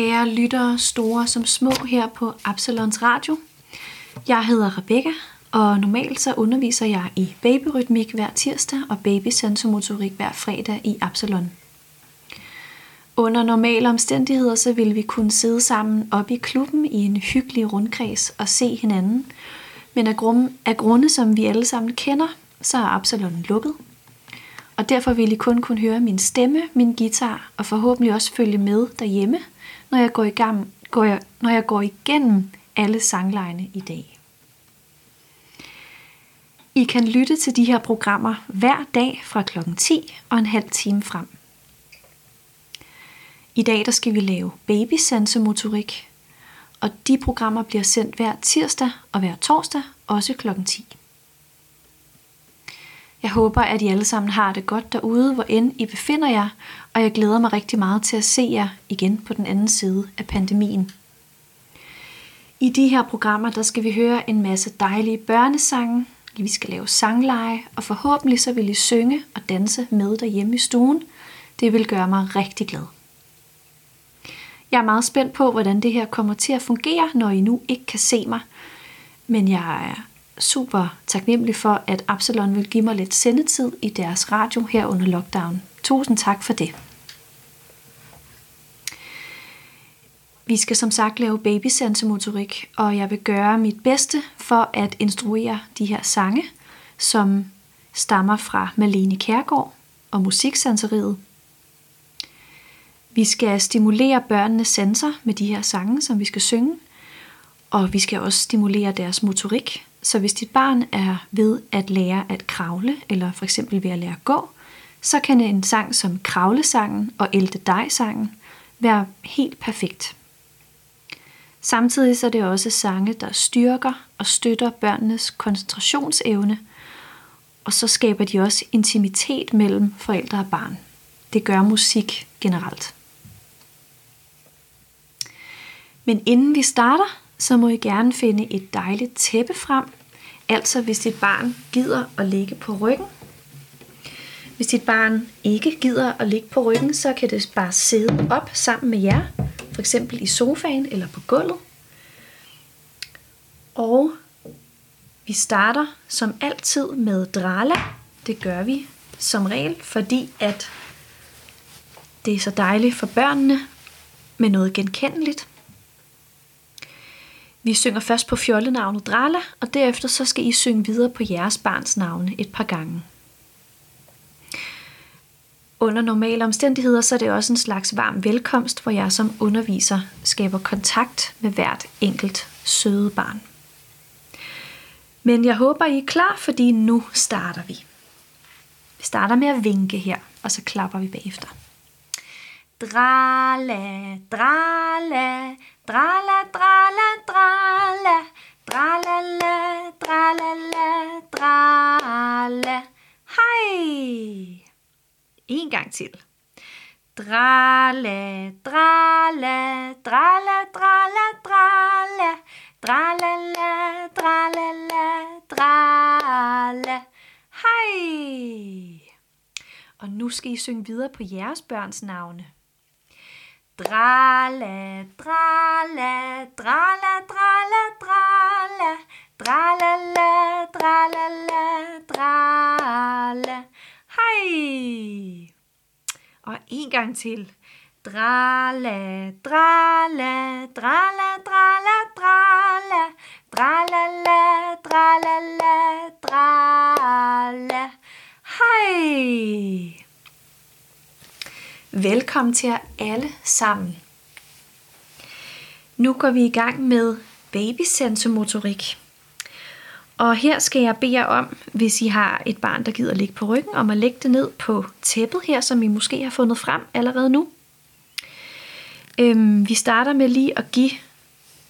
kære lyttere, store som små her på Absalons Radio. Jeg hedder Rebecca, og normalt så underviser jeg i babyrytmik hver tirsdag og babysensomotorik hver fredag i Absalon. Under normale omstændigheder så vil vi kunne sidde sammen op i klubben i en hyggelig rundkreds og se hinanden. Men af, grunde, af grunde, som vi alle sammen kender, så er Absalon lukket. Og derfor vil I kun kunne høre min stemme, min guitar og forhåbentlig også følge med derhjemme, når jeg går, i gang, går jeg, når jeg går igennem alle sanglejene i dag. I kan lytte til de her programmer hver dag fra kl. 10 og en halv time frem. I dag der skal vi lave babysansemotorik, og de programmer bliver sendt hver tirsdag og hver torsdag, også kl. 10. Jeg håber, at I alle sammen har det godt derude, hvor end I befinder jer, og jeg glæder mig rigtig meget til at se jer igen på den anden side af pandemien. I de her programmer, der skal vi høre en masse dejlige børnesange, vi skal lave sangleje, og forhåbentlig så vil I synge og danse med derhjemme i stuen. Det vil gøre mig rigtig glad. Jeg er meget spændt på, hvordan det her kommer til at fungere, når I nu ikke kan se mig. Men jeg er super taknemmelig for, at Absalon vil give mig lidt sendetid i deres radio her under lockdown. Tusind tak for det. Vi skal som sagt lave babysansemotorik, og jeg vil gøre mit bedste for at instruere de her sange, som stammer fra Malene Kærgaard og musiksanseriet. Vi skal stimulere børnenes sanser med de her sange, som vi skal synge, og vi skal også stimulere deres motorik. Så hvis dit barn er ved at lære at kravle, eller for eksempel ved at lære at gå, så kan en sang som Kravlesangen og Elte Dig-sangen være helt perfekt. Samtidig så er det også sange, der styrker og støtter børnenes koncentrationsevne, og så skaber de også intimitet mellem forældre og barn. Det gør musik generelt. Men inden vi starter, så må I gerne finde et dejligt tæppe frem, altså hvis dit barn gider at ligge på ryggen. Hvis dit barn ikke gider at ligge på ryggen, så kan det bare sidde op sammen med jer, for eksempel i sofaen eller på gulvet. Og vi starter som altid med drala. Det gør vi som regel, fordi at det er så dejligt for børnene med noget genkendeligt. Vi synger først på fjollenavnet Drala, og derefter så skal I synge videre på jeres barns navne et par gange. Under normale omstændigheder så er det også en slags varm velkomst, hvor jeg som underviser skaber kontakt med hvert enkelt søde barn. Men jeg håber, I er klar, fordi nu starter vi. Vi starter med at vinke her, og så klapper vi bagefter. Drala, drala, drala, drala, drala, drala, drala, drala. Hej! En gang til. Drala, drala, drala, drala, drala, drala, drala, drala. Hej! Og nu skal I synge videre på jeres børns navne. Drala, drala, drala, drala, drala, drala, drala, drala. Hej! Og en gang til. Drala, drala, drala, drala, drala, drala, drala, drala. Hej! Velkommen til jer alle sammen. Nu går vi i gang med babysensomotorik. Og her skal jeg bede jer om, hvis I har et barn, der gider ligge på ryggen, om at lægge det ned på tæppet her, som I måske har fundet frem allerede nu. Øhm, vi starter med lige at give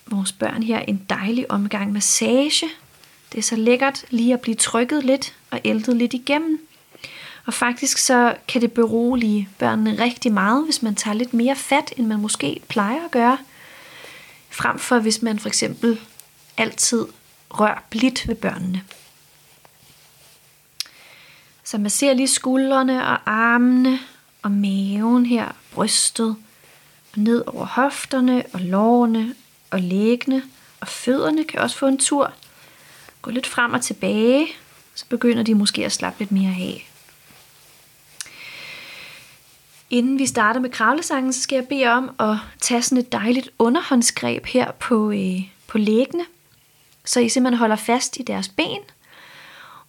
vores børn her en dejlig omgang massage. Det er så lækkert lige at blive trykket lidt og æltet lidt igennem. Og faktisk så kan det berolige børnene rigtig meget, hvis man tager lidt mere fat, end man måske plejer at gøre. Frem for hvis man for eksempel altid rør blidt ved børnene. Så man ser lige skuldrene og armene og maven her, brystet, og ned over hofterne og lårene og læggene og fødderne kan også få en tur. Gå lidt frem og tilbage, så begynder de måske at slappe lidt mere af. Inden vi starter med kravlesangen, så skal jeg bede om at tage sådan et dejligt underhåndsgreb her på, øh, på læggene, så I simpelthen holder fast i deres ben.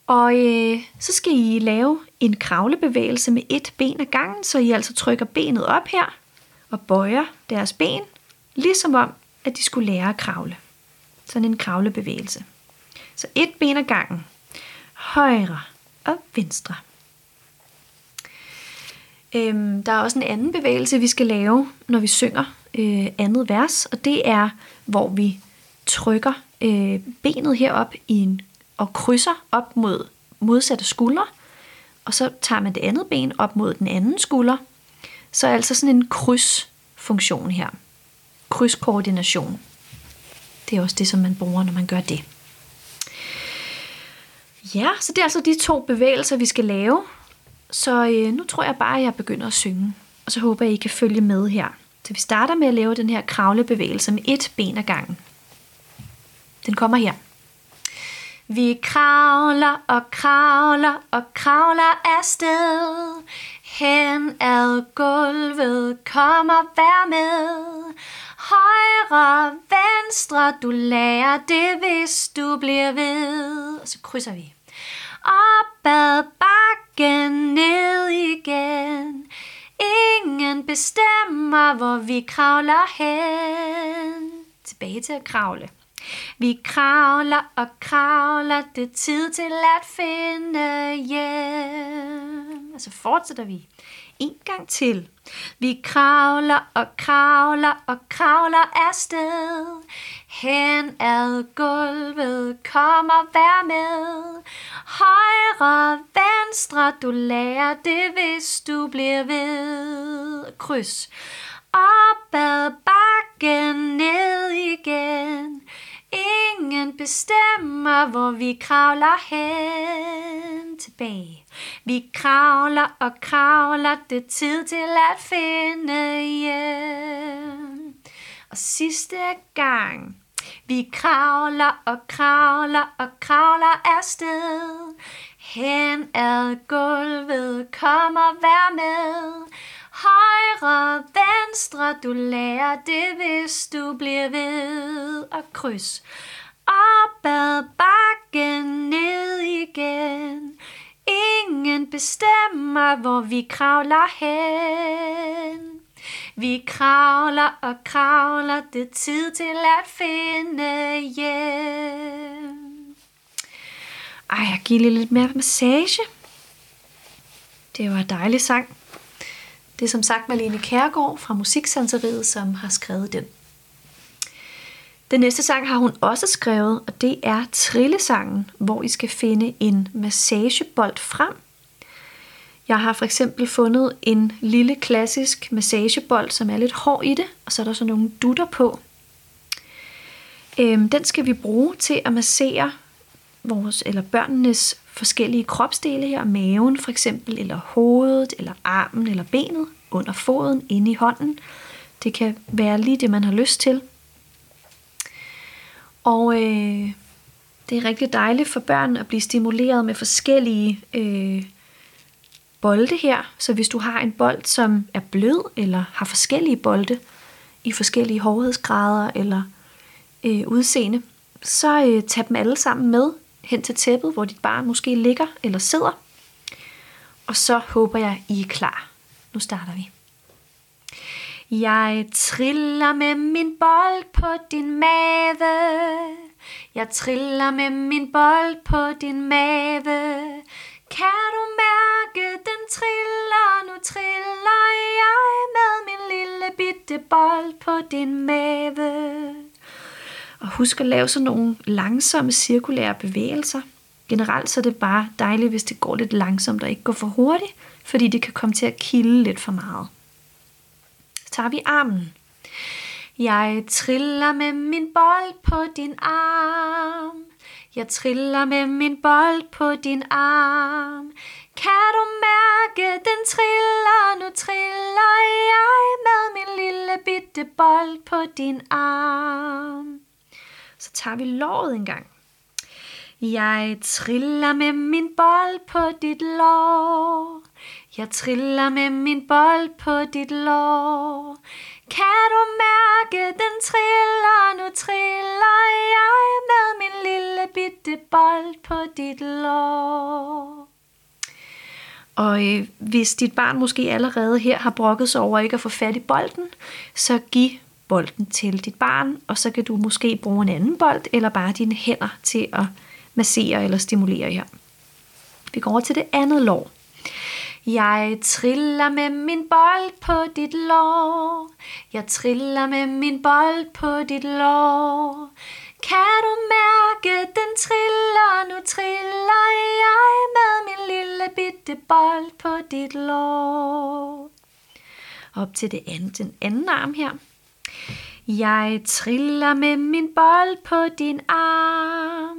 Og øh, så skal I lave en kravlebevægelse med et ben ad gangen, så I altså trykker benet op her og bøjer deres ben, ligesom om, at de skulle lære at kravle. Sådan en kravlebevægelse. Så et ben ad gangen. Højre og venstre. Øhm, der er også en anden bevægelse, vi skal lave, når vi synger øh, andet vers, og det er, hvor vi trykker øh, benet herop i en, og krydser op mod modsatte skuldre, og så tager man det andet ben op mod den anden skulder. Så er altså sådan en krydsfunktion her. Krydskoordination. Det er også det, som man bruger, når man gør det. Ja, så det er altså de to bevægelser, vi skal lave. Så øh, nu tror jeg bare, at jeg begynder at synge. Og så håber jeg, I kan følge med her. Så vi starter med at lave den her kravlebevægelse med et ben ad gangen. Den kommer her. Vi kravler og kravler og kravler afsted. Hen ad gulvet kommer vær med. Højre, venstre, du lærer det, hvis du bliver ved. Og så krydser vi. Opad bakken bakken, ned igen. Ingen bestemmer, hvor vi kravler hen. Tilbage til at kravle. Vi kravler og kravler, det er tid til at finde hjem. Og så fortsætter vi. En gang til. Vi kravler og kravler og kravler afsted. Hen ad gulvet kommer vær med. Højre, venstre, du lærer det, hvis du bliver ved. Kryds. Op ad bakken, ned igen. Ingen bestemmer, hvor vi kravler hen tilbage. Vi kravler og kravler, det er tid til at finde hjem. Og sidste gang. Vi kravler og kravler og kravler afsted. Hen ad gulvet kommer vær med. Højre, venstre, du lærer det, hvis du bliver ved og kryds. Op ad bakken, ned igen. Ingen bestemmer, hvor vi kravler hen. Vi kravler og kravler, det er tid til at finde hjem. Ej, jeg giver lige lidt mere massage. Det var en dejlig sang. Det er som sagt Malene Kærgaard fra Musiksanseriet, som har skrevet den. Den næste sang har hun også skrevet, og det er Trillesangen, hvor I skal finde en massagebold frem. Jeg har for eksempel fundet en lille klassisk massagebold, som er lidt hård i det, og så er der så nogle dutter på. Øhm, den skal vi bruge til at massere vores eller børnenes forskellige kropsdele her, maven for eksempel, eller hovedet, eller armen, eller benet, under foden, inde i hånden. Det kan være lige det, man har lyst til. Og øh, det er rigtig dejligt for børn at blive stimuleret med forskellige øh, bolde her. Så hvis du har en bold, som er blød, eller har forskellige bolde i forskellige hårdhedsgrader eller øh, udseende, så øh, tag dem alle sammen med hen til tæppet, hvor dit barn måske ligger eller sidder. Og så håber jeg, I er klar. Nu starter vi. Jeg triller med min bold på din mave. Jeg triller med min bold på din mave. Kan du mærke, den triller? Nu triller jeg med min lille bitte bold på din mave. Og husk at lave sådan nogle langsomme cirkulære bevægelser. Generelt så er det bare dejligt, hvis det går lidt langsomt og ikke går for hurtigt, fordi det kan komme til at kilde lidt for meget. Så tager vi armen. Jeg triller med min bold på din arm. Jeg triller med min bold på din arm. Kan du mærke, den triller, nu triller jeg med min lille bitte bold på din arm. Så tager vi låret en gang. Jeg triller med min bold på dit lår. Jeg triller med min bold på dit lår. Kan du mærke, den triller, nu triller jeg med min lille bitte bold på dit lår. Og øh, hvis dit barn måske allerede her har brokket sig over ikke at få fat i bolden, så giv bolden til dit barn, og så kan du måske bruge en anden bold, eller bare dine hænder til at massere eller stimulere her. Vi går over til det andet lår. Jeg triller med min bold på dit lår. Jeg triller med min bold på dit lår. Kan du mærke, den triller, nu triller jeg med min lille bitte bold på dit lår. Op til det andet, den anden arm her. Jeg triller med min bold på din arm.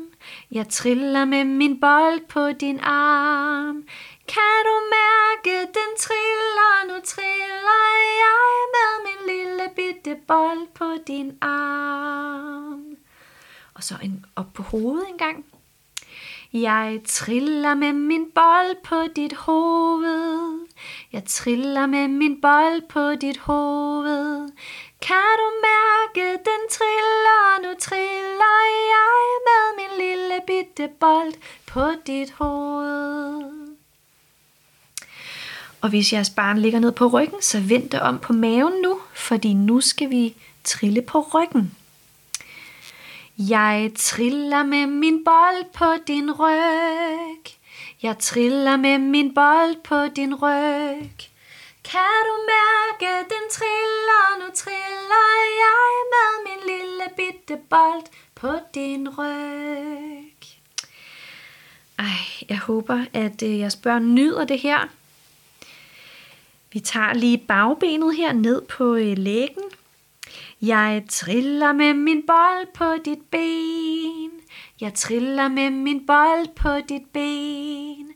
Jeg triller med min bold på din arm. Kan du mærke, den triller, nu triller jeg med min lille bitte bold på din arm. Og så en op på hovedet en gang. Jeg triller med min bold på dit hoved. Jeg triller med min bold på dit hoved. Kan du mærke, den triller, nu triller jeg med min lille bitte bold på dit hoved. Og hvis jeres barn ligger ned på ryggen, så vend det om på maven nu, fordi nu skal vi trille på ryggen. Jeg triller med min bold på din ryg. Jeg triller med min bold på din ryg. Kan du mærke, den triller, nu triller jeg med min lille bitte bold på din ryg. Ej, jeg håber, at jeg jeres børn nyder det her. Vi tager lige bagbenet her ned på øh, lægen. Jeg triller med min bold på dit ben. Jeg triller med min bold på dit ben.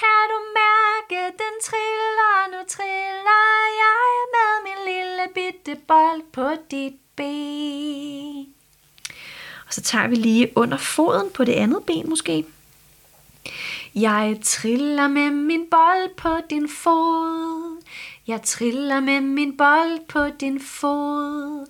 Kan du mærke, den triller, nu triller jeg med min lille bitte bold på dit ben. Og så tager vi lige under foden på det andet ben måske. Jeg triller med min bold på din fod. Jeg triller med min bold på din fod.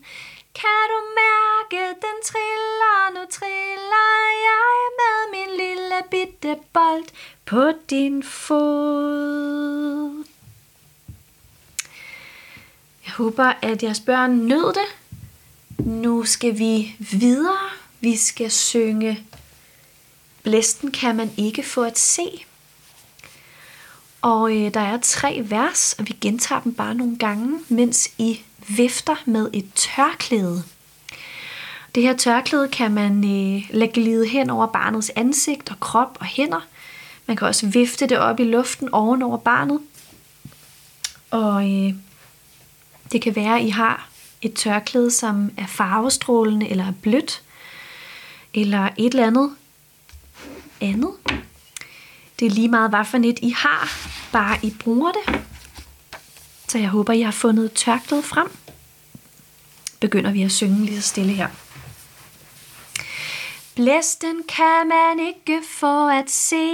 Kan du mærke, den triller, nu triller jeg med min lille bitte bold på din fod. Jeg håber, at jeres børn nød det. Nu skal vi videre. Vi skal synge Blæsten kan man ikke få at se. Og øh, der er tre vers, og vi gentager dem bare nogle gange, mens I vifter med et tørklæde. Det her tørklæde kan man øh, lægge glide hen over barnets ansigt og krop og hænder. Man kan også vifte det op i luften oven over barnet. Og øh, det kan være, at I har et tørklæde, som er farvestrålende eller er blødt, eller et eller andet andet. Det er lige meget, hvad for net I har, bare I bruger det. Så jeg håber, I har fundet tørklædet frem. Begynder vi at synge lige så stille her. Blæsten kan man ikke få at se.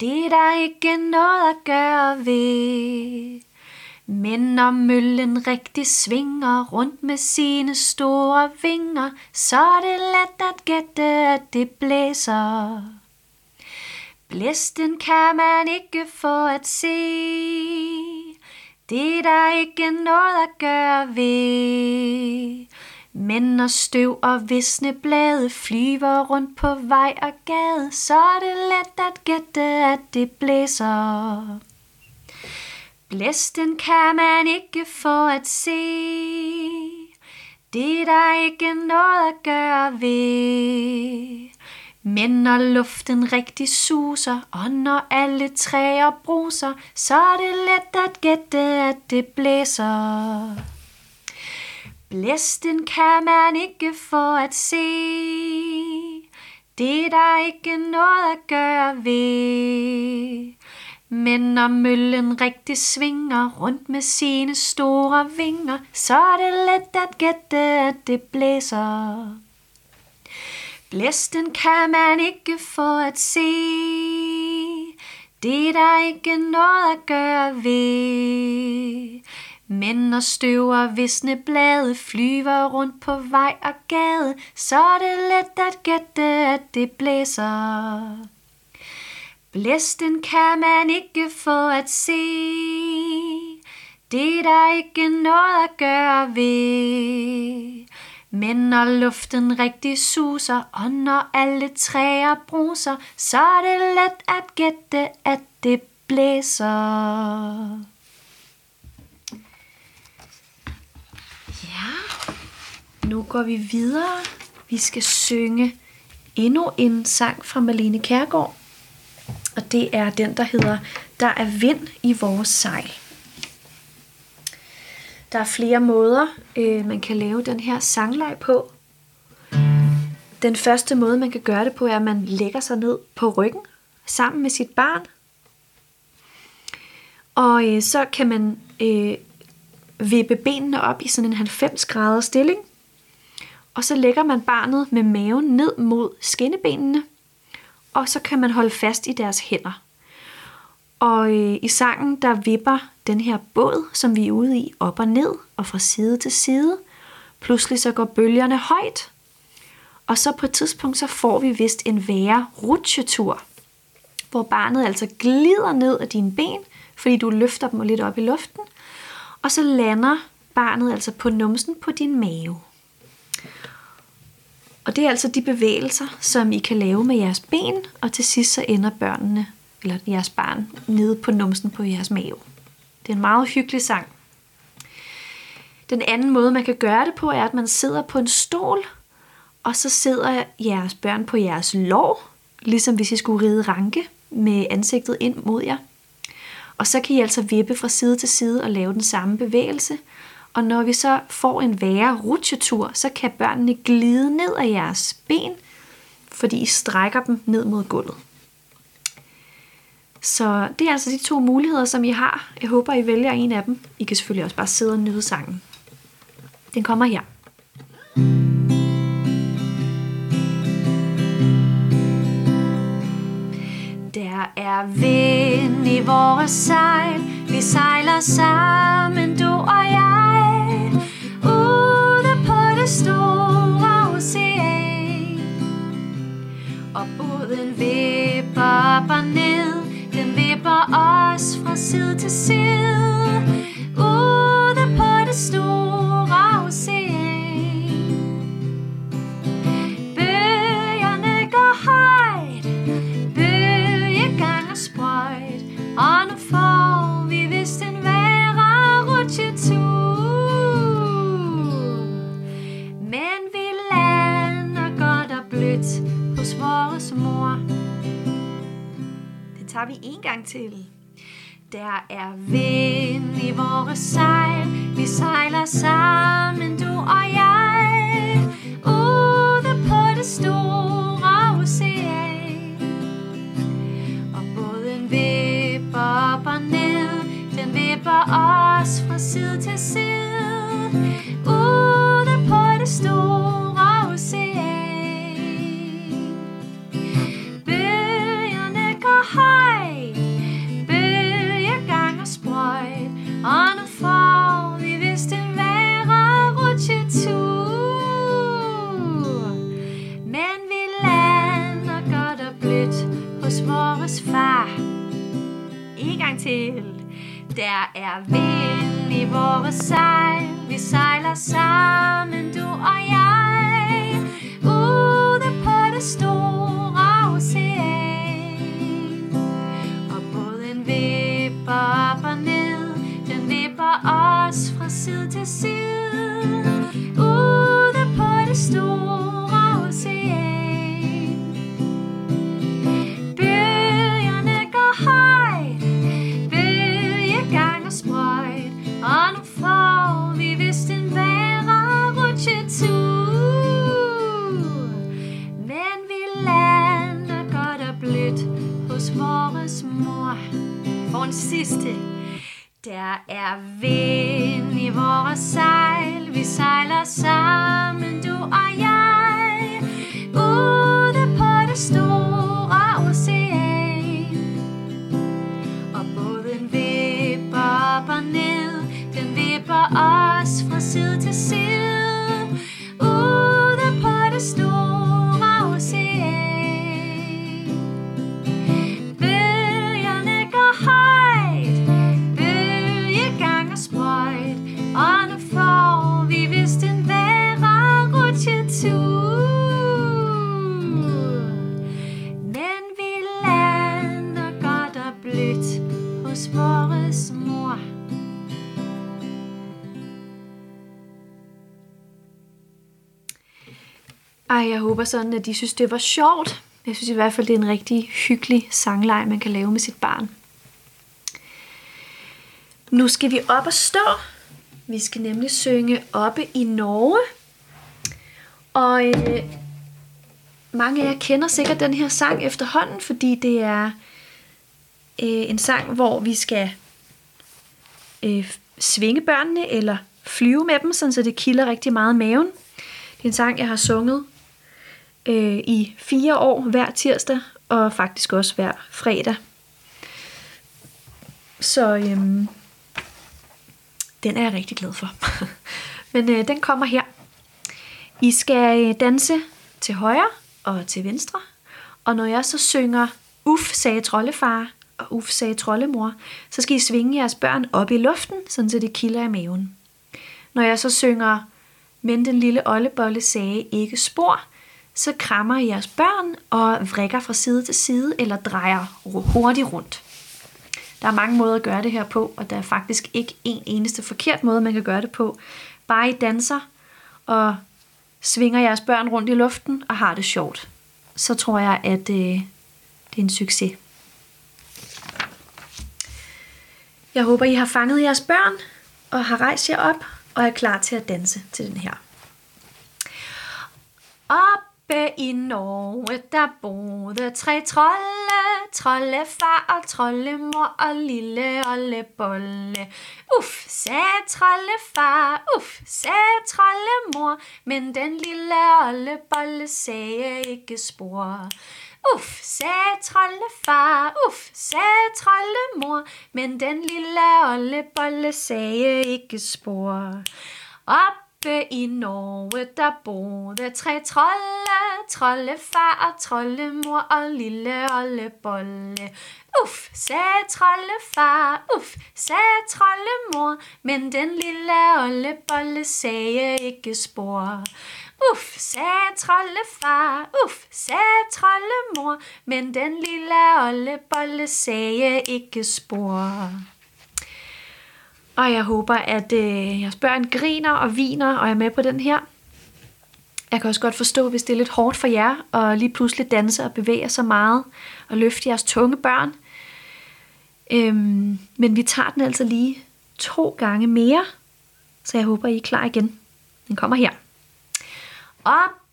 Det er der ikke noget at gøre ved. Men når møllen rigtig svinger rundt med sine store vinger, så er det let at gætte, at det blæser. Blæsten kan man ikke få at se. Det er der ikke noget at gøre ved. Men når støv og visne blade flyver rundt på vej og gade, så er det let at gætte, at det blæser. Blæsten kan man ikke få at se. Det er der ikke noget at gøre ved. Men når luften rigtig suser, og når alle træer bruser, så er det let at gætte, at det blæser. Blæsten kan man ikke få at se. Det er der ikke noget at gøre ved. Men når møllen rigtig svinger rundt med sine store vinger, så er det let at gætte, at det blæser. Blæsten kan man ikke få at se. Det er der ikke noget at gøre ved. Men når støv og visne blade flyver rundt på vej og gade, så er det let at gætte, at det blæser. Blæsten kan man ikke få at se. Det er der ikke noget at gøre ved. Men når luften rigtig suser, og når alle træer bruser, så er det let at gætte, at det blæser. Ja, nu går vi videre. Vi skal synge endnu en sang fra Malene Kærgaard. Og det er den, der hedder Der er vind i vores sejl. Der er flere måder, øh, man kan lave den her sangleg på. Den første måde, man kan gøre det på, er, at man lægger sig ned på ryggen sammen med sit barn. Og øh, så kan man øh, vippe benene op i sådan en 90 grader stilling. Og så lægger man barnet med maven ned mod skinnebenene. Og så kan man holde fast i deres hænder. Og øh, i sangen, der vipper den her båd, som vi er ude i, op og ned og fra side til side. Pludselig så går bølgerne højt. Og så på et tidspunkt, så får vi vist en værre rutsjetur, hvor barnet altså glider ned af dine ben, fordi du løfter dem lidt op i luften, og så lander barnet altså på numsen på din mave. Og det er altså de bevægelser, som I kan lave med jeres ben, og til sidst så ender børnene, eller jeres barn, nede på numsen på jeres mave. Det er en meget hyggelig sang. Den anden måde, man kan gøre det på, er, at man sidder på en stol, og så sidder jeres børn på jeres lår, ligesom hvis I skulle ride ranke med ansigtet ind mod jer. Og så kan I altså vippe fra side til side og lave den samme bevægelse. Og når vi så får en værre rutsjetur, så kan børnene glide ned af jeres ben, fordi I strækker dem ned mod gulvet. Så det er altså de to muligheder, som I har. Jeg håber, I vælger en af dem. I kan selvfølgelig også bare sidde og nyde sangen. Den kommer her. Der er vind i vores sejl, vi sejler sammen, du og jeg, ude på det store ocean. Og båden vipper op og ned, for os fra side til side, ude på det store ocean. Bøgerne går højt, bølgegang og sprøjt, og nu får vi vist en værre rutsjetur. Men vi lander godt og blødt hos vores mor. Tager vi en gang til. Der er vind i vores sejl, vi sejler sammen, du og jeg, ude på det store ocean. Og båden vipper op og ned, den vipper os fra side til side, ude på det store til. Der er vind i vores sejl, vi sejler sammen, du og jeg, ude på det store ocean. Og båden vipper op og ned, den vipper os fra side til side, sidste. Der er vind i vores sejl, vi sejler sammen, Ej, jeg håber sådan, at de synes, det var sjovt. Jeg synes i hvert fald, det er en rigtig hyggelig sangleg, man kan lave med sit barn. Nu skal vi op og stå. Vi skal nemlig synge oppe i Norge. Og øh, mange af jer kender sikkert den her sang efterhånden, fordi det er øh, en sang, hvor vi skal øh, svinge børnene eller flyve med dem, sådan så det kilder rigtig meget maven. Det er en sang, jeg har sunget øh, i fire år hver tirsdag, og faktisk også hver fredag. Så øhm, den er jeg rigtig glad for. Men øh, den kommer her. I skal øh, danse til højre og til venstre. Og når jeg så synger Uff, sagde troldefar, og Uff, sagde troldemor, så skal I svinge jeres børn op i luften, sådan så det kilder i maven. Når jeg så synger Men den lille ollebolle sagde ikke spor, så krammer I jeres børn og vrikker fra side til side eller drejer hurtigt rundt. Der er mange måder at gøre det her på, og der er faktisk ikke en eneste forkert måde, man kan gøre det på. Bare I danser og svinger jeres børn rundt i luften og har det sjovt. Så tror jeg, at øh, det er en succes. Jeg håber, I har fanget jeres børn og har rejst jer op og er klar til at danse til den her. Oppe i Norge, der boede tre trolde, troldefar og trollemor og lille Olle Bolle. Uff, sagde troldefar, uff, sagde trollemor, men den lille Olle Bolle sagde ikke spor. Uff, sagde troldefar, uff, sagde trollemor, men den lille Olle Bolle sagde ikke spor. Oppe i Norge, der boede tre trolde, troldefar og trollemor og lille ollebolle. Uff, sagde troldefar, uff, sagde trollemor, men den lille ollebolle sagde ikke spor. Uff, sagde troldefar, uff, sagde trollemor, men den lille ollebolle sagde ikke spor. Og jeg håber, at øh, jeres børn griner og viner og er med på den her. Jeg kan også godt forstå, hvis det er lidt hårdt for jer, og lige pludselig danse og bevæge så meget, og løfte jeres tunge børn. Øhm, men vi tager den altså lige to gange mere, så jeg håber, I er klar igen. Den kommer her.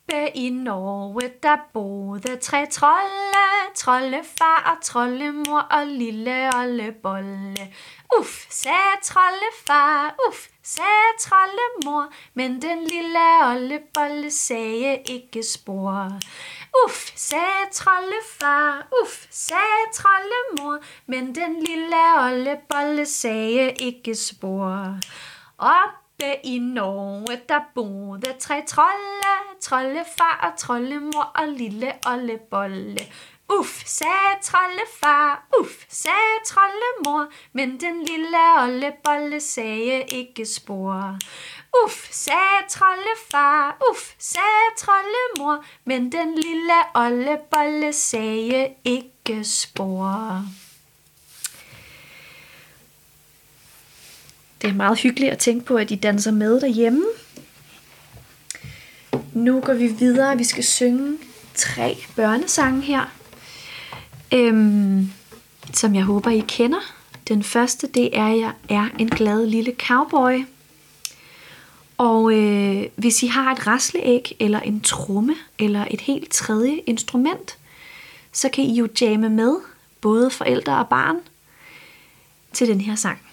Oppe i Norge, der boede tre trolde, troldefar og trollemor og lille ollebolle. Uff, sagde troldefar, uff, sagde trollemor, men den lille ollebolle sagde ikke spor. Uff, sagde troldefar, uff, sagde trollemor, men den lille ollebolle sagde ikke spor. Oppe i Norge, der boede tre trolde, troldefar og trollemor og lille ollebolle. Uff, sagde troldefar, uff, sagde trollemor, men den lille ollebolle sagde ikke spor. Uff, sagde troldefar, uff, sagde trollemor, men den lille ollebolle sagde ikke spor. Det er meget hyggeligt at tænke på, at I danser med derhjemme. Nu går vi videre. Vi skal synge tre børnesange her, øhm, som jeg håber, I kender. Den første, det er, jeg er en glad lille cowboy. Og øh, hvis I har et rasleæg, eller en tromme, eller et helt tredje instrument, så kan I jo jamme med, både forældre og barn, til den her sang.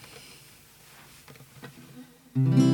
Mm-hmm.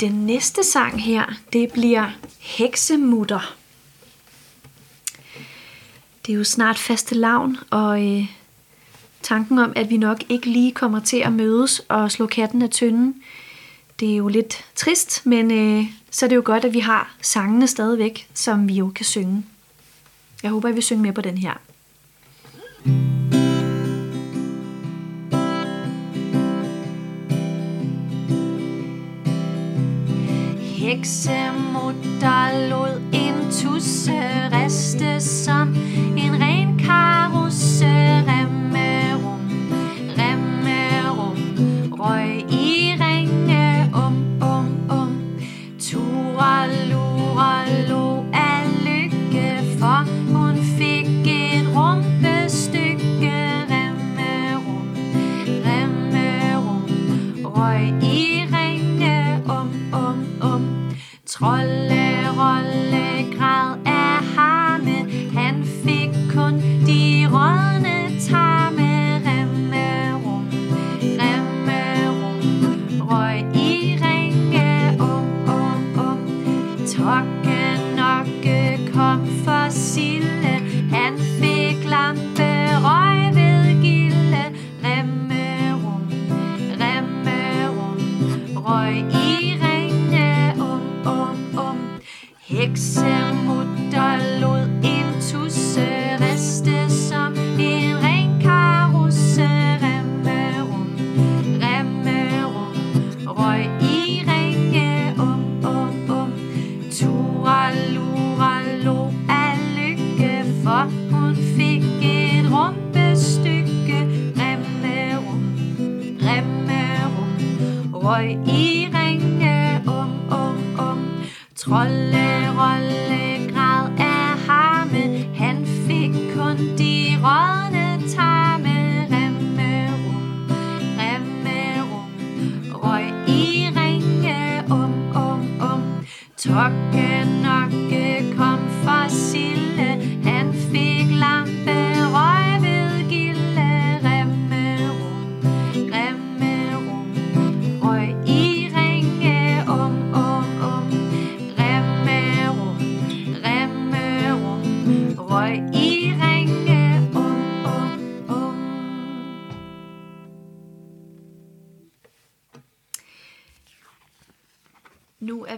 Den næste sang her, det bliver Heksemutter. Det er jo snart faste lavn, og øh, tanken om, at vi nok ikke lige kommer til at mødes og slå katten af tynden, det er jo lidt trist, men øh, så er det jo godt, at vi har sangene stadigvæk, som vi jo kan synge. Jeg håber, at vi synger med på den her. Mm. heksemutter lod en tusse riste som en ren karusserest. røg i ringe, um, um, um. Trolle, rolle, grad af harme, han fik kun de rådne tarme. Remme, rum, remme, rum, røg i ringe, um, um, um. Tokke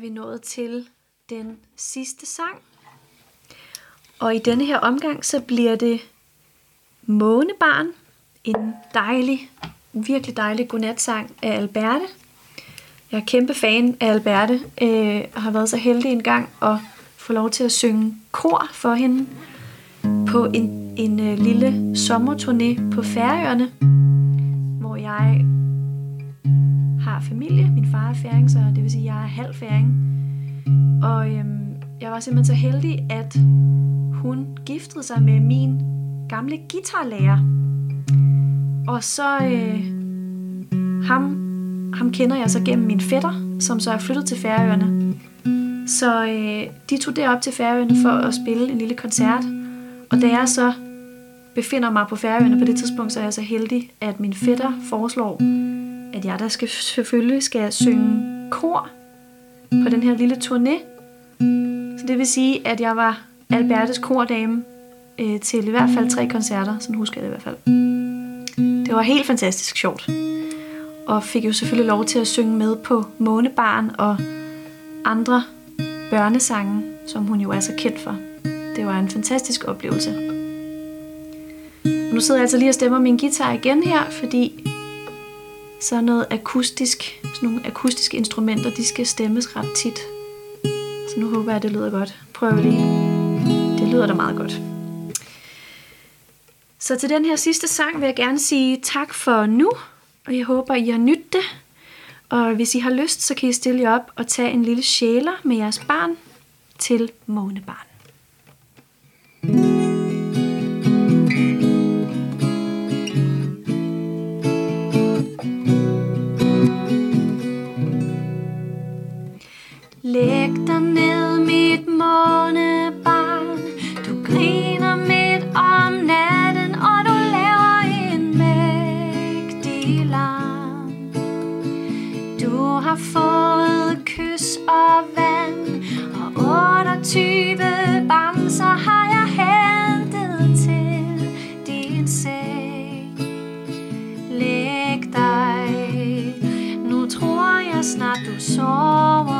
vi nået til den sidste sang. Og i denne her omgang, så bliver det Månebarn, en dejlig, virkelig dejlig godnatsang af Alberte. Jeg er kæmpe fan af Alberte, øh, og har været så heldig en gang at få lov til at synge kor for hende på en, en øh, lille sommerturné på Færøerne, hvor jeg familie. Min far er færing, så det vil sige, at jeg er halv færing. Og øhm, jeg var simpelthen så heldig, at hun giftede sig med min gamle guitarlærer. Og så øh, ham, ham kender jeg så gennem min fætter, som så er flyttet til Færøerne. Så øh, de tog derop til Færøerne for at spille en lille koncert. Og da jeg så befinder mig på Færøerne på det tidspunkt, så er jeg så heldig, at min fætter foreslår, at jeg der skal, selvfølgelig skal synge kor på den her lille turné. Så det vil sige, at jeg var Albertes kordame øh, til i hvert fald tre koncerter, sådan husker jeg det i hvert fald. Det var helt fantastisk sjovt. Og fik jo selvfølgelig lov til at synge med på Månebarn og andre børnesange, som hun jo er så kendt for. Det var en fantastisk oplevelse. Og nu sidder jeg altså lige og stemmer min guitar igen her, fordi så noget akustisk, sådan nogle akustiske instrumenter, de skal stemmes ret tit. Så nu håber jeg, at det lyder godt. Prøv lige. Det lyder da meget godt. Så til den her sidste sang vil jeg gerne sige tak for nu, og jeg håber, I har nydt det. Og hvis I har lyst, så kan I stille jer op og tage en lille sjæler med jeres barn til månebarn. Tror jeg snart